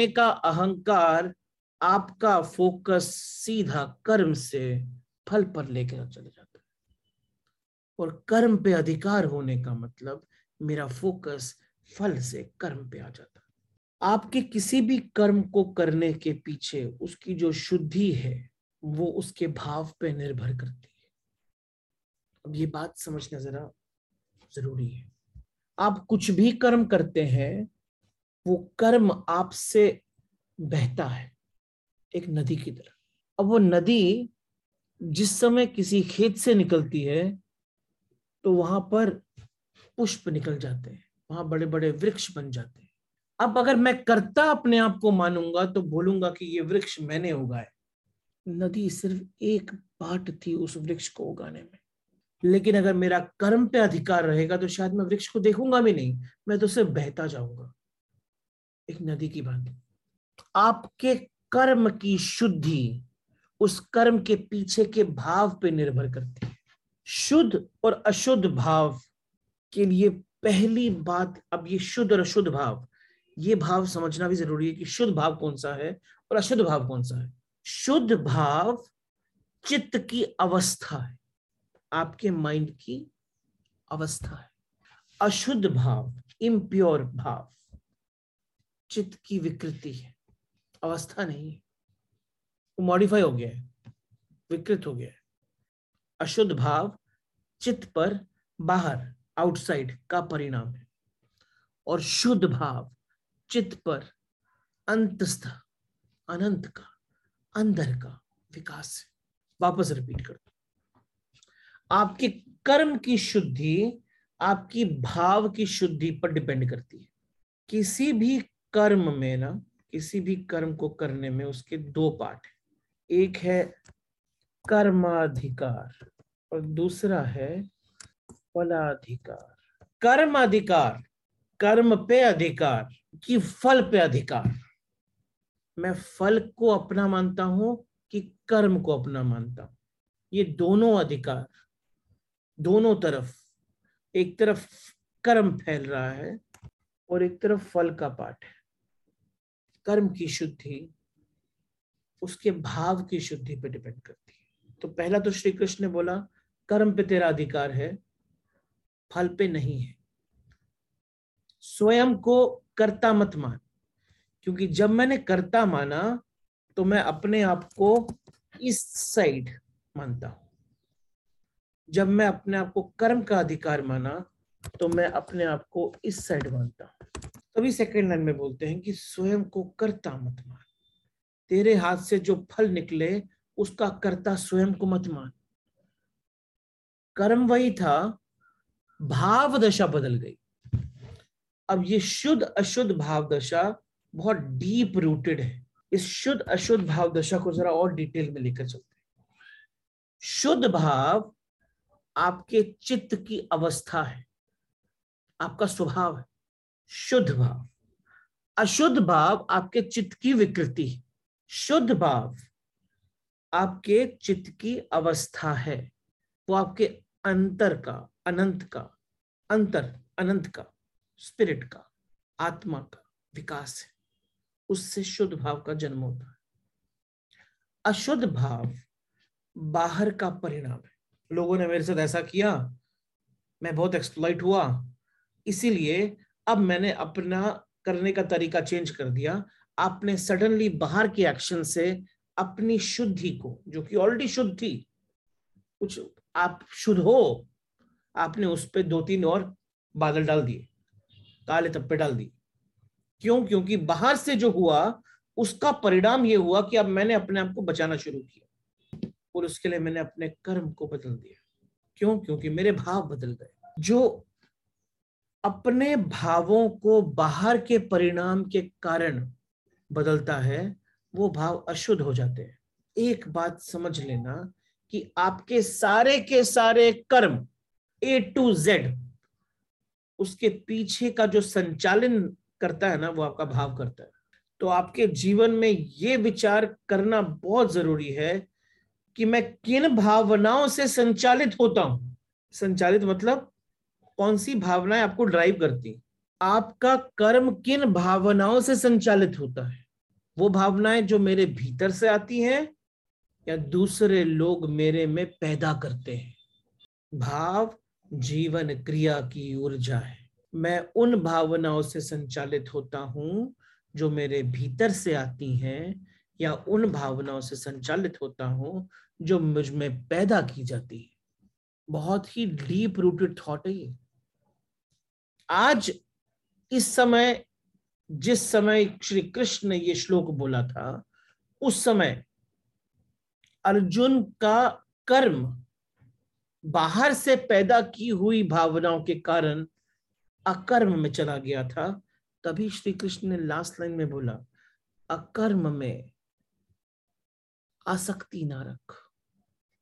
करने का अहंकार आपका फोकस सीधा कर्म से फल पर लेकर चले जाता है। और कर्म पे अधिकार होने का मतलब मेरा फोकस फल से कर्म पे आ जाता है। आपके किसी भी कर्म को करने के पीछे उसकी जो शुद्धि है, वो उसके भाव पे निर्भर करती है। अब ये बात समझना जरा ज़रूरी है। आप कुछ भी कर्म करते हैं वो कर्म आपसे बहता है एक नदी की तरह। अब वो नदी जिस समय किसी खेत से निकलती है तो वहाँ पर पुष्प निकल जाते हैं, वहाँ बड़े बड़े वृक्ष बन जाते हैं। अब अगर मैं कर्ता अपने आप को मानूँगा तो बोलूँगा कि ये वृक्ष मैंने उगाए। नदी सिर्फ़ एक बाट थी उस वृक्ष को उगाने में। लेकिन अगर मेरा कर्म पे अधिकार रहेगा तो शायद मैं वृक्ष को देखूँगा भी नहीं, मैं तो सिर्फ़ बहता जाऊँगा। एक नदी की बात आपके कर्म की शुद्धि उस कर्म के पीछे के भाव पे निर्भर करती है। शुद्ध और अशुद्ध भाव के लिए पहली बात अब ये शुद्ध और अशुद्ध भाव। ये भाव समझना भी ज़रूरी है कि शुद्ध भाव कौन सा है और अशुद्ध भाव कौन सा है। शुद्ध भाव चित्त की अवस्था है। आपके माइंड की अवस्था है। अशुद्ध भाव इम्प्योर भाव। चित्त की विकृति है। अवस्था नहीं है। वो मॉडिफाई हो गया है। विकृत हो गया है। अशुद्ध भाव चित्त पर बाहर आउटसाइड का परिणाम है। और शुद्ध भाव चित्त पर अंतस्थ, अनंत का, अंदर का विकास है। वापस रिपीट कर। दो आपके कर्म की शुद्धि आपकी भाव की शुद्धि पर डिपेंड करती है। किसी भी कर्म में ना, किसी भी कर्म को करने में उसके दो पार्ट है। एक है कर्माधिकार और दूसरा है फलाधिकार। कर्म अधिकार कर्म पे अधिकार कि फल पे अधिकार? मैं फल को अपना मानता हूँ कि कर्म को अपना मानता हूँ। ये दोनों अधिकार, दोनों तरफ़, एक तरफ़ कर्म फैल रहा है और एक तरफ़ फल का पाठ है। कर्म की शुद्धि, उसके भाव की शुद्धि पे डिपेंड करती है। तो पहला तो श्री कृष्ण ने बोला, कर्म पे तेरा अधिकार है, फल पे नहीं है। स्वयं को कर्ता मत मान, क्योंकि जब मैंने कर्ता माना तो मैं अपने आप को इस साइड मानता हूँ। जब मैं अपने आप को कर्म का अधिकार माना तो मैं अपने आप को इस साइड मानता हूँ। तभी सेकंड लाइन में बोलते हैं कि स्वयं को कर्ता मत मान। तेरे हाथ से जो फल निकले, उसका कर्ता स्वयं को मत मान। कर्म वही था, भाव दशा बदल गई। अब ये शुद्ध अशुद्ध भाव दशा बहुत डीप रूटेड है। इस शुद्ध अशुद्ध भाव दशा को जरा और डिटेल में लेकर चलते हैं। शुद्ध भाव आपके चित्त की अवस्था है, आपका स्वभाव है। शुद्ध भाव। अशुद्ध भाव आपके चित्त की विकृति। शुद्ध भाव आपके चित्त की अवस्था है। वो आपके अंतर का, अनंत का, अंतर, अनंत का स्पिरिट का, आत्मा का विकास है। उससे शुद्ध भाव का जन्म होता है। अशुद्ध भाव बाहर का परिणाम है। लोगों ने मेरे साथ ऐसा किया, मैं बहुत एक्सप्लॉइट हुआ, इसीलिए अब मैंने अपना करने का तरीका चेंज कर दिया। आपने सडनली बाहर के एक्शन से अपनी शुद्धि को, जो कि ऑलरेडी शुद्ध थी, कुछ आप शुद्ध हो, आपने उस पर दो तीन और बादल डाल दिए, काले तप्पे डाल दिए। क्यों? क्योंकि बाहर से जो हुआ, उसका परिणाम ये हुआ कि अब मैंने अपने आप को बचाना शुरू किया और उसके लिए मैंने अपने कर्म को बदल दिया। क्यों? क्योंकि मेरे भाव बदल गए। जो अपने भावों को बाहर के परिणाम के कारण बदलता है, वो भाव अशुद्ध हो जाते हैं। एक बात समझ लेना कि आपके सारे के सारे कर्म ए टू जेड उसके पीछे का जो संचालन करता है ना, वो आपका भाव करता है। तो आपके जीवन में ये विचार करना बहुत ज़रूरी है कि मैं किन भावनाओं से संचालित होता हूँ। संचालित मतलब कौन सी भावनाएँ आपको ड्राइव करती आपका कर्म किन भावनाओं से संचालित होता है? वो भावनाएँ जो मेरे भीतर से आती हैं या दूसरे लोग मेरे में पैदा करते हैं? भाव, जीवन क्रिया की ऊर्जा है। मैं उन भावनाओं से संचालित होता हूँ जो मेरे भीतर से आती हैं या उन भावनाओं से संचालित होता हूँ जो मुझमें पैदा की जाती है। बहुत ही डीप रूटेड थॉट है ये। आज इस समय, जिस समय श्री कृष्ण ने ये श्लोक बोला था, उस समय अर्जुन का कर्म बाहर से पैदा की हुई भावनाओं के कारण अकर्म में चला गया था। तभी श्री कृष्ण ने लास्ट लाइन में बोला, अकर्म में आसक्ति ना रख।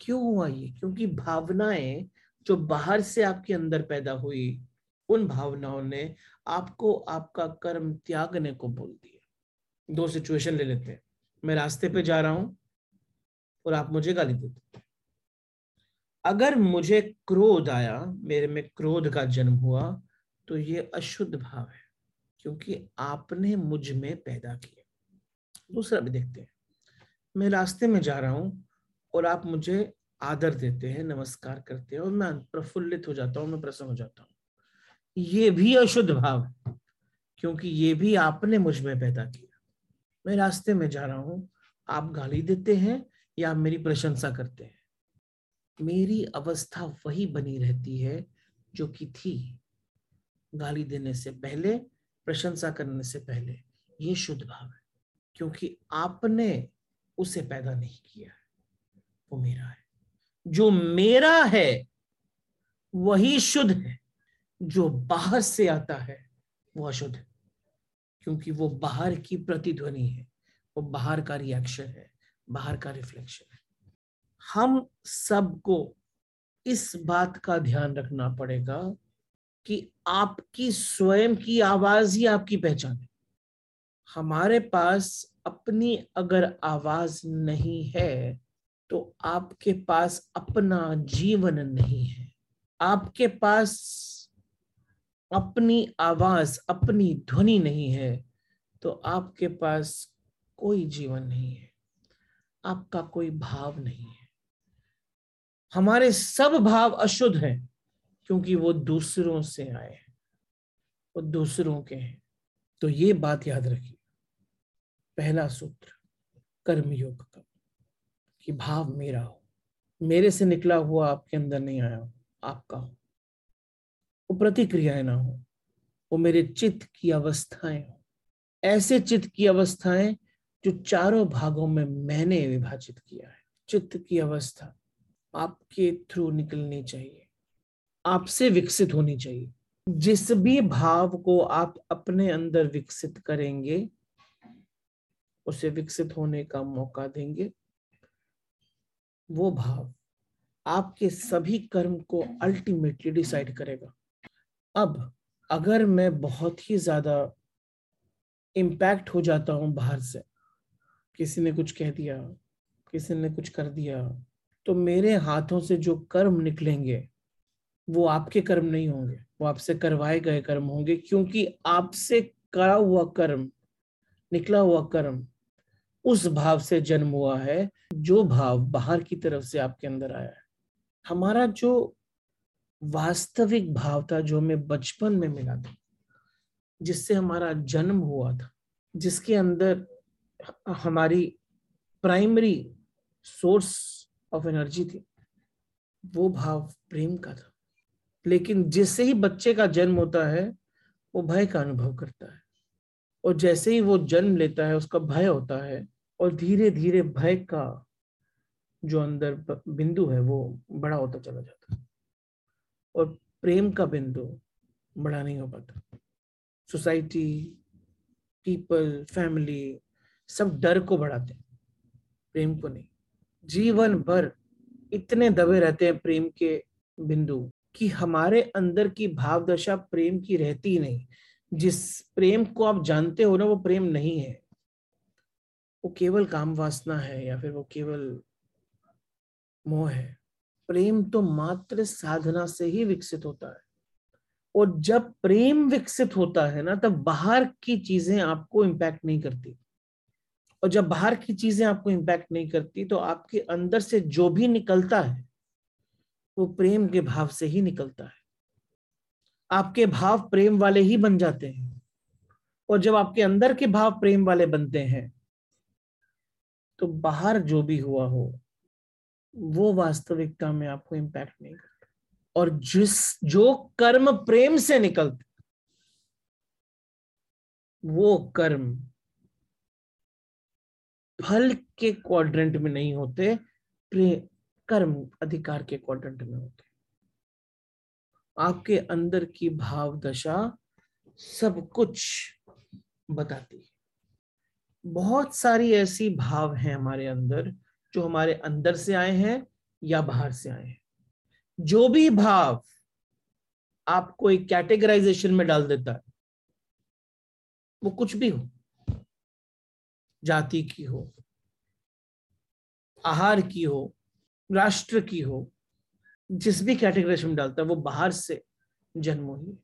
क्यों हुआ ये? क्योंकि भावनाएँ जो बाहर से आपके अंदर पैदा हुई उन भावनाओं ने आपको आपका कर्म त्यागने को बोल दिया। दो सिचुएशन ले लेते हैं। मैं रास्ते पे जा रहा हूँ और आप मुझे गाली देते अगर मुझे क्रोध आया, मेरे में क्रोध का जन्म हुआ तो ये अशुद्ध भाव है, क्योंकि आपने मुझमें पैदा किया। दूसरा भी देखते हैं। मैं रास्ते में जा रहा हूँ और आप मुझे आदर देते हैं, नमस्कार करते हैं और मैं प्रफुल्लित हो जाता हूँ, मैं प्रसन्न हो जाता हूँ। ये भी अशुद्ध भाव है, क्योंकि ये भी आपने मुझमें पैदा किया। मैं रास्ते में जा रहा हूँ, आप गाली देते हैं या आप मेरी प्रशंसा करते हैं। मेरी अवस्था वही बनी रहती है जो कि थी। गाली देने से पहले, प्रशंसा करने से पहले, ये शुद्ध भाव है, क्योंकि आपने उसे पैदा नहीं किया है। वो मेरा है। जो मेरा है, वही शुद्ध है। जो बाहर से आता है, वो अशुद्ध है। क्योंकि वो बाहर की प्रतिध्वनि है, वो बाहर का रिएक्शन है, बाहर का रिफ्लेक्शन है। हम सबको इस बात का ध्यान रखना पड़ेगा कि आपकी स्वयं की आवाज़ ही आपकी पहचान है। हमारे पास अपनी अगर आवाज़ नहीं है तो आपके पास अपना जीवन नहीं है। आपके पास अपनी आवाज़, अपनी ध्वनि नहीं है तो आपके पास कोई जीवन नहीं है। आपका कोई भाव नहीं है। हमारे सब भाव अशुद्ध हैं, क्योंकि वो दूसरों से आए हैं। वो दूसरों के हैं। तो ये बात याद रखिए। पहला सूत्र, कर्मयोग का, कि भाव मेरा हो। मेरे से निकला हुआ आपके अंदर नहीं आया हो आपका हो। प्रतिक्रियाएँ ना हो, वो मेरे चित्त की अवस्थाएँ हो। ऐसे चित्त की अवस्थाएँ जो चारों भागों में मैंने विभाजित किया है। चित्त की अवस्था आपके थ्रू निकलनी चाहिए, आपसे विकसित होनी चाहिए। जिस भी भाव को आप अपने अंदर विकसित करेंगे, उसे विकसित होने का मौका देंगे। वो भाव आपके सभी कर्म को अल्टीमेटली डिसाइड करेगा। अब अगर मैं बहुत ही ज़्यादा इम्पैक्ट हो जाता हूँ बाहर से, किसी ने कुछ कह दिया, किसी ने कुछ कर दिया तो मेरे हाथों से जो कर्म निकलेंगे, वो आपके कर्म नहीं होंगे। वो आपसे करवाए गए कर्म होंगे, क्योंकि आपसे करा हुआ कर्म, निकला हुआ कर्म, उस भाव से जन्म हुआ है, जो भाव बाहर की तरफ़ से आपके अंदर आया है। हमारा जो वास्तविक भाव था जो हमें बचपन में मिला था, जिससे हमारा जन्म हुआ था, जिसके अंदर हमारी प्राइमरी सोर्स ऑफ़ एनर्जी थी, वो भाव प्रेम का था। लेकिन जिससे ही बच्चे का जन्म होता है, वो भय का अनुभव करता है। और जैसे ही वो जन्म लेता है, उसका भय होता है, और धीरे धीरे भय का जो अंदर बिंदु है, वो बड़ा होता चला जाता है। और प्रेम का बिंदु बड़ा नहीं हो पाता। सोसाइटी, पीपल, फैमिली सब डर को बढ़ाते हैं, प्रेम को नहीं। जीवन भर इतने दबे रहते हैं प्रेम के बिंदु कि हमारे अंदर की भाव दशा प्रेम की रहती नहीं। जिस प्रेम को आप जानते हो ना, वो प्रेम नहीं है। वो केवल काम वासना है या फिर वो केवल मोह है। प्रेम तो मात्र साधना से ही विकसित होता है। और जब प्रेम विकसित होता है ना, तब बाहर की चीज़ें आपको इम्पैक्ट नहीं करती। और जब बाहर की चीज़ें आपको इम्पैक्ट नहीं करती तो आपके अंदर से जो भी निकलता है, वो प्रेम के भाव से ही निकलता है। आपके भाव प्रेम वाले ही बन जाते हैं। और जब आपके अंदर के भाव प्रेम वाले बनते हैं तो बाहर जो भी हुआ हो वो वास्तविकता में आपको इम्पैक्ट नहीं करता। और जिस, जो कर्म प्रेम से निकलते वो कर्म फल के क्वाड्रेंट में नहीं होते कर्म अधिकार के क्वाड्रेंट में होते। आपके अंदर की भाव दशा सब कुछ बताती है। बहुत सारी ऐसी भाव हैं हमारे अंदर जो हमारे अंदर से आए हैं या बाहर से आए हैं। जो भी भाव आपको एक कैटेगराइजेशन में डाल देता है, वो कुछ भी हो, जाति की हो, आहार की हो, राष्ट्र की हो, जिस भी कैटेगराइजेशन में डालता है, वो बाहर से जन्म हुई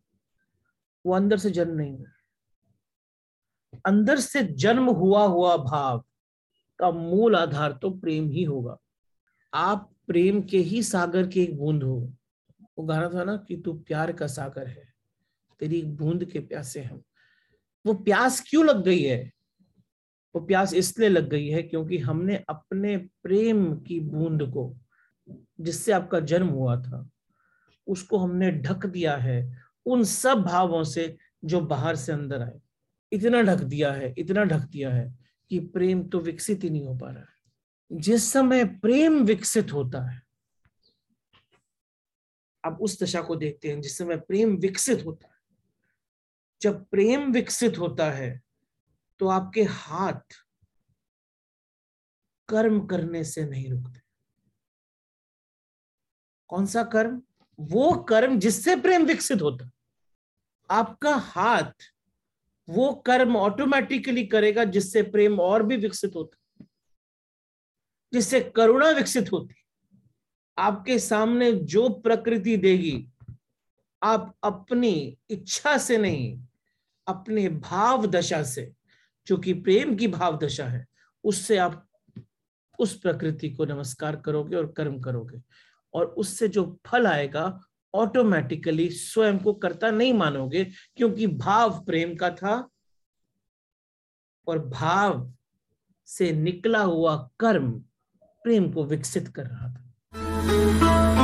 वो अंदर से जन्म नहीं हुआ। अंदर से जन्म हुआ हुआ भाव का मूल आधार तो प्रेम ही होगा। आप प्रेम के ही सागर के एक बूंद हो। वो गाना था ना कि तू प्यार का सागर है, तेरी बूंद के प्यासे हम। वो प्यास क्यों लग गई है? वो प्यास इसलिए लग गई है क्योंकि हमने अपने प्रेम की बूंद को, जिससे आपका जन्म हुआ था, उसको हमने ढक दिया है उन सब भावों से जो बाहर से अंदर आए। इतना ढक दिया है, इतना ढक दिया है। कि प्रेम तो विकसित ही नहीं हो पा रहा है। जिस समय प्रेम विकसित होता है अब उस दशा को देखते हैं, जिस समय प्रेम विकसित होता है। जब प्रेम विकसित होता है तो आपके हाथ कर्म करने से नहीं रुकते। कौन सा कर्म? वो कर्म जिससे प्रेम विकसित होता आपका हाथ वो कर्म ऑटोमेटिकली करेगा जिससे प्रेम और भी विकसित होता जिससे करुणा विकसित होती आपके सामने जो प्रकृति देगी, आप अपनी इच्छा से नहीं, अपने भाव दशा से, जो कि प्रेम की भाव दशा है, उससे आप उस प्रकृति को नमस्कार करोगे और कर्म करोगे। और उससे जो फल आएगा ऑटोमेटिकली स्वयं को करता नहीं मानोगे, क्योंकि भाव प्रेम का था और भाव से निकला हुआ कर्म प्रेम को विकसित कर रहा था।